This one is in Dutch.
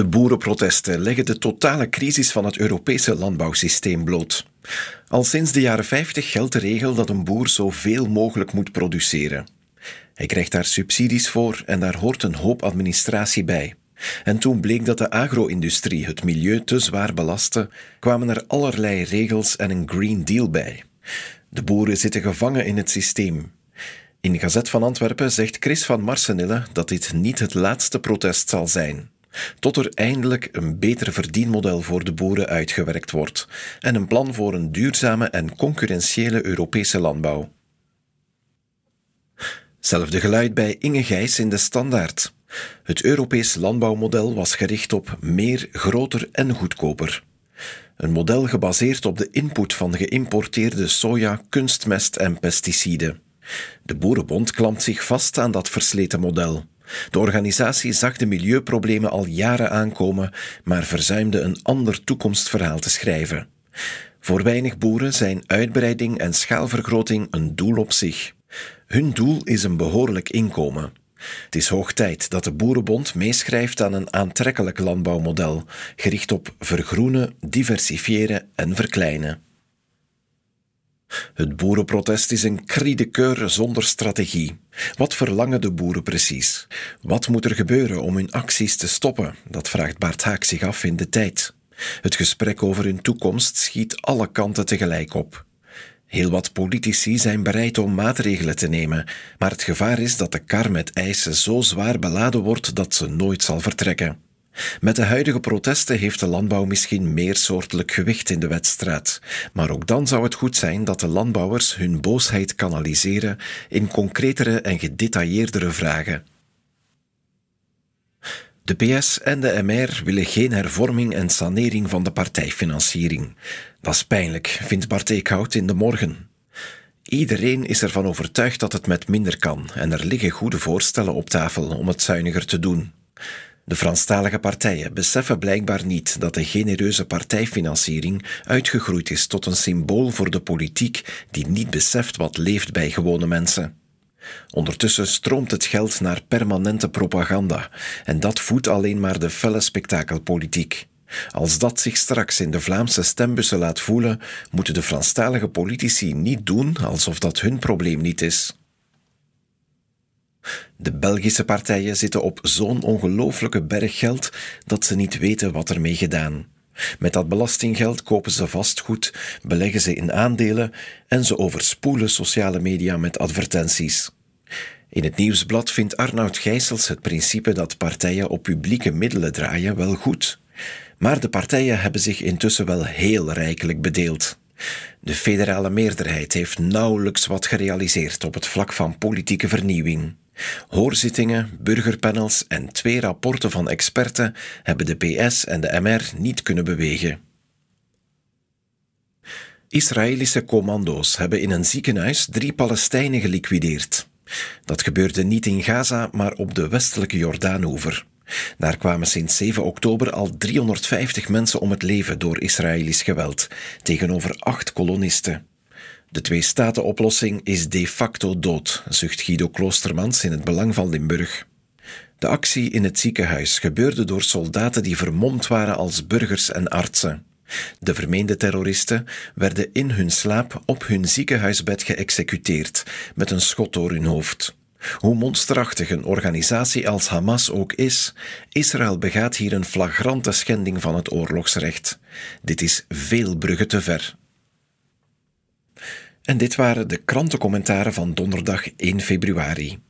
De boerenprotesten leggen de totale crisis van het Europese landbouwsysteem bloot. Al sinds de jaren 50 geldt de regel dat een boer zoveel mogelijk moet produceren. Hij krijgt daar subsidies voor en daar hoort een hoop administratie bij. En toen bleek dat de agro-industrie het milieu te zwaar belastte, kwamen er allerlei regels en een Green Deal bij. De boeren zitten gevangen in het systeem. In Gazet van Antwerpen zegt Chris van Marsenille dat dit niet het laatste protest zal zijn. Tot er eindelijk een beter verdienmodel voor de boeren uitgewerkt wordt en een plan voor een duurzame en concurrentiële Europese landbouw. Zelfde geluid bij Inge Gijs in de Standaard. Het Europees landbouwmodel was gericht op meer, groter en goedkoper. Een model gebaseerd op de input van geïmporteerde soja, kunstmest en pesticiden. De Boerenbond klampt zich vast aan dat versleten model. De organisatie zag de milieuproblemen al jaren aankomen, maar verzuimde een ander toekomstverhaal te schrijven. Voor weinig boeren zijn uitbreiding en schaalvergroting een doel op zich. Hun doel is een behoorlijk inkomen. Het is hoog tijd dat de Boerenbond meeschrijft aan een aantrekkelijk landbouwmodel, gericht op vergroenen, diversifiëren en verkleinen. Het boerenprotest is een cri de coeur zonder strategie. Wat verlangen de boeren precies? Wat moet er gebeuren om hun acties te stoppen? Dat vraagt Bart Haak zich af in de tijd. Het gesprek over hun toekomst schiet alle kanten tegelijk op. Heel wat politici zijn bereid om maatregelen te nemen, maar het gevaar is dat de kar met eisen zo zwaar beladen wordt dat ze nooit zal vertrekken. Met de huidige protesten heeft de landbouw misschien meer soortelijk gewicht in de wedstrijd, maar ook dan zou het goed zijn dat de landbouwers hun boosheid kanaliseren in concretere en gedetailleerdere vragen. De PS en de MR willen geen hervorming en sanering van de partijfinanciering. Dat is pijnlijk, vindt Bart Eekhout in de morgen. Iedereen is ervan overtuigd dat het met minder kan en er liggen goede voorstellen op tafel om het zuiniger te doen. De Franstalige partijen beseffen blijkbaar niet dat de genereuze partijfinanciering uitgegroeid is tot een symbool voor de politiek die niet beseft wat leeft bij gewone mensen. Ondertussen stroomt het geld naar permanente propaganda en dat voedt alleen maar de felle spektakelpolitiek. Als dat zich straks in de Vlaamse stembussen laat voelen, moeten de Franstalige politici niet doen alsof dat hun probleem niet is. De Belgische partijen zitten op zo'n ongelooflijke berg geld dat ze niet weten wat ermee gedaan. Met dat belastinggeld kopen ze vastgoed, beleggen ze in aandelen en ze overspoelen sociale media met advertenties. In het nieuwsblad vindt Arnoud Gijsels het principe dat partijen op publieke middelen draaien wel goed. Maar de partijen hebben zich intussen wel heel rijkelijk bedeeld. De federale meerderheid heeft nauwelijks wat gerealiseerd op het vlak van politieke vernieuwing. Hoorzittingen, burgerpanels en twee rapporten van experten hebben de PS en de MR niet kunnen bewegen. Israëlische commando's hebben in een ziekenhuis drie Palestijnen geliquideerd. Dat gebeurde niet in Gaza, maar op de westelijke Jordaanoever. Daar kwamen sinds 7 oktober al 350 mensen om het leven door Israëlisch geweld, tegenover acht kolonisten. De twee-staten-oplossing is de facto dood, zucht Guido Kloostermans in het Belang van Limburg. De actie in het ziekenhuis gebeurde door soldaten die vermomd waren als burgers en artsen. De vermeende terroristen werden in hun slaap op hun ziekenhuisbed geëxecuteerd met een schot door hun hoofd. Hoe monsterachtig een organisatie als Hamas ook is, Israël begaat hier een flagrante schending van het oorlogsrecht. Dit is veel bruggen te ver. En dit waren de krantencommentaren van donderdag 1 februari.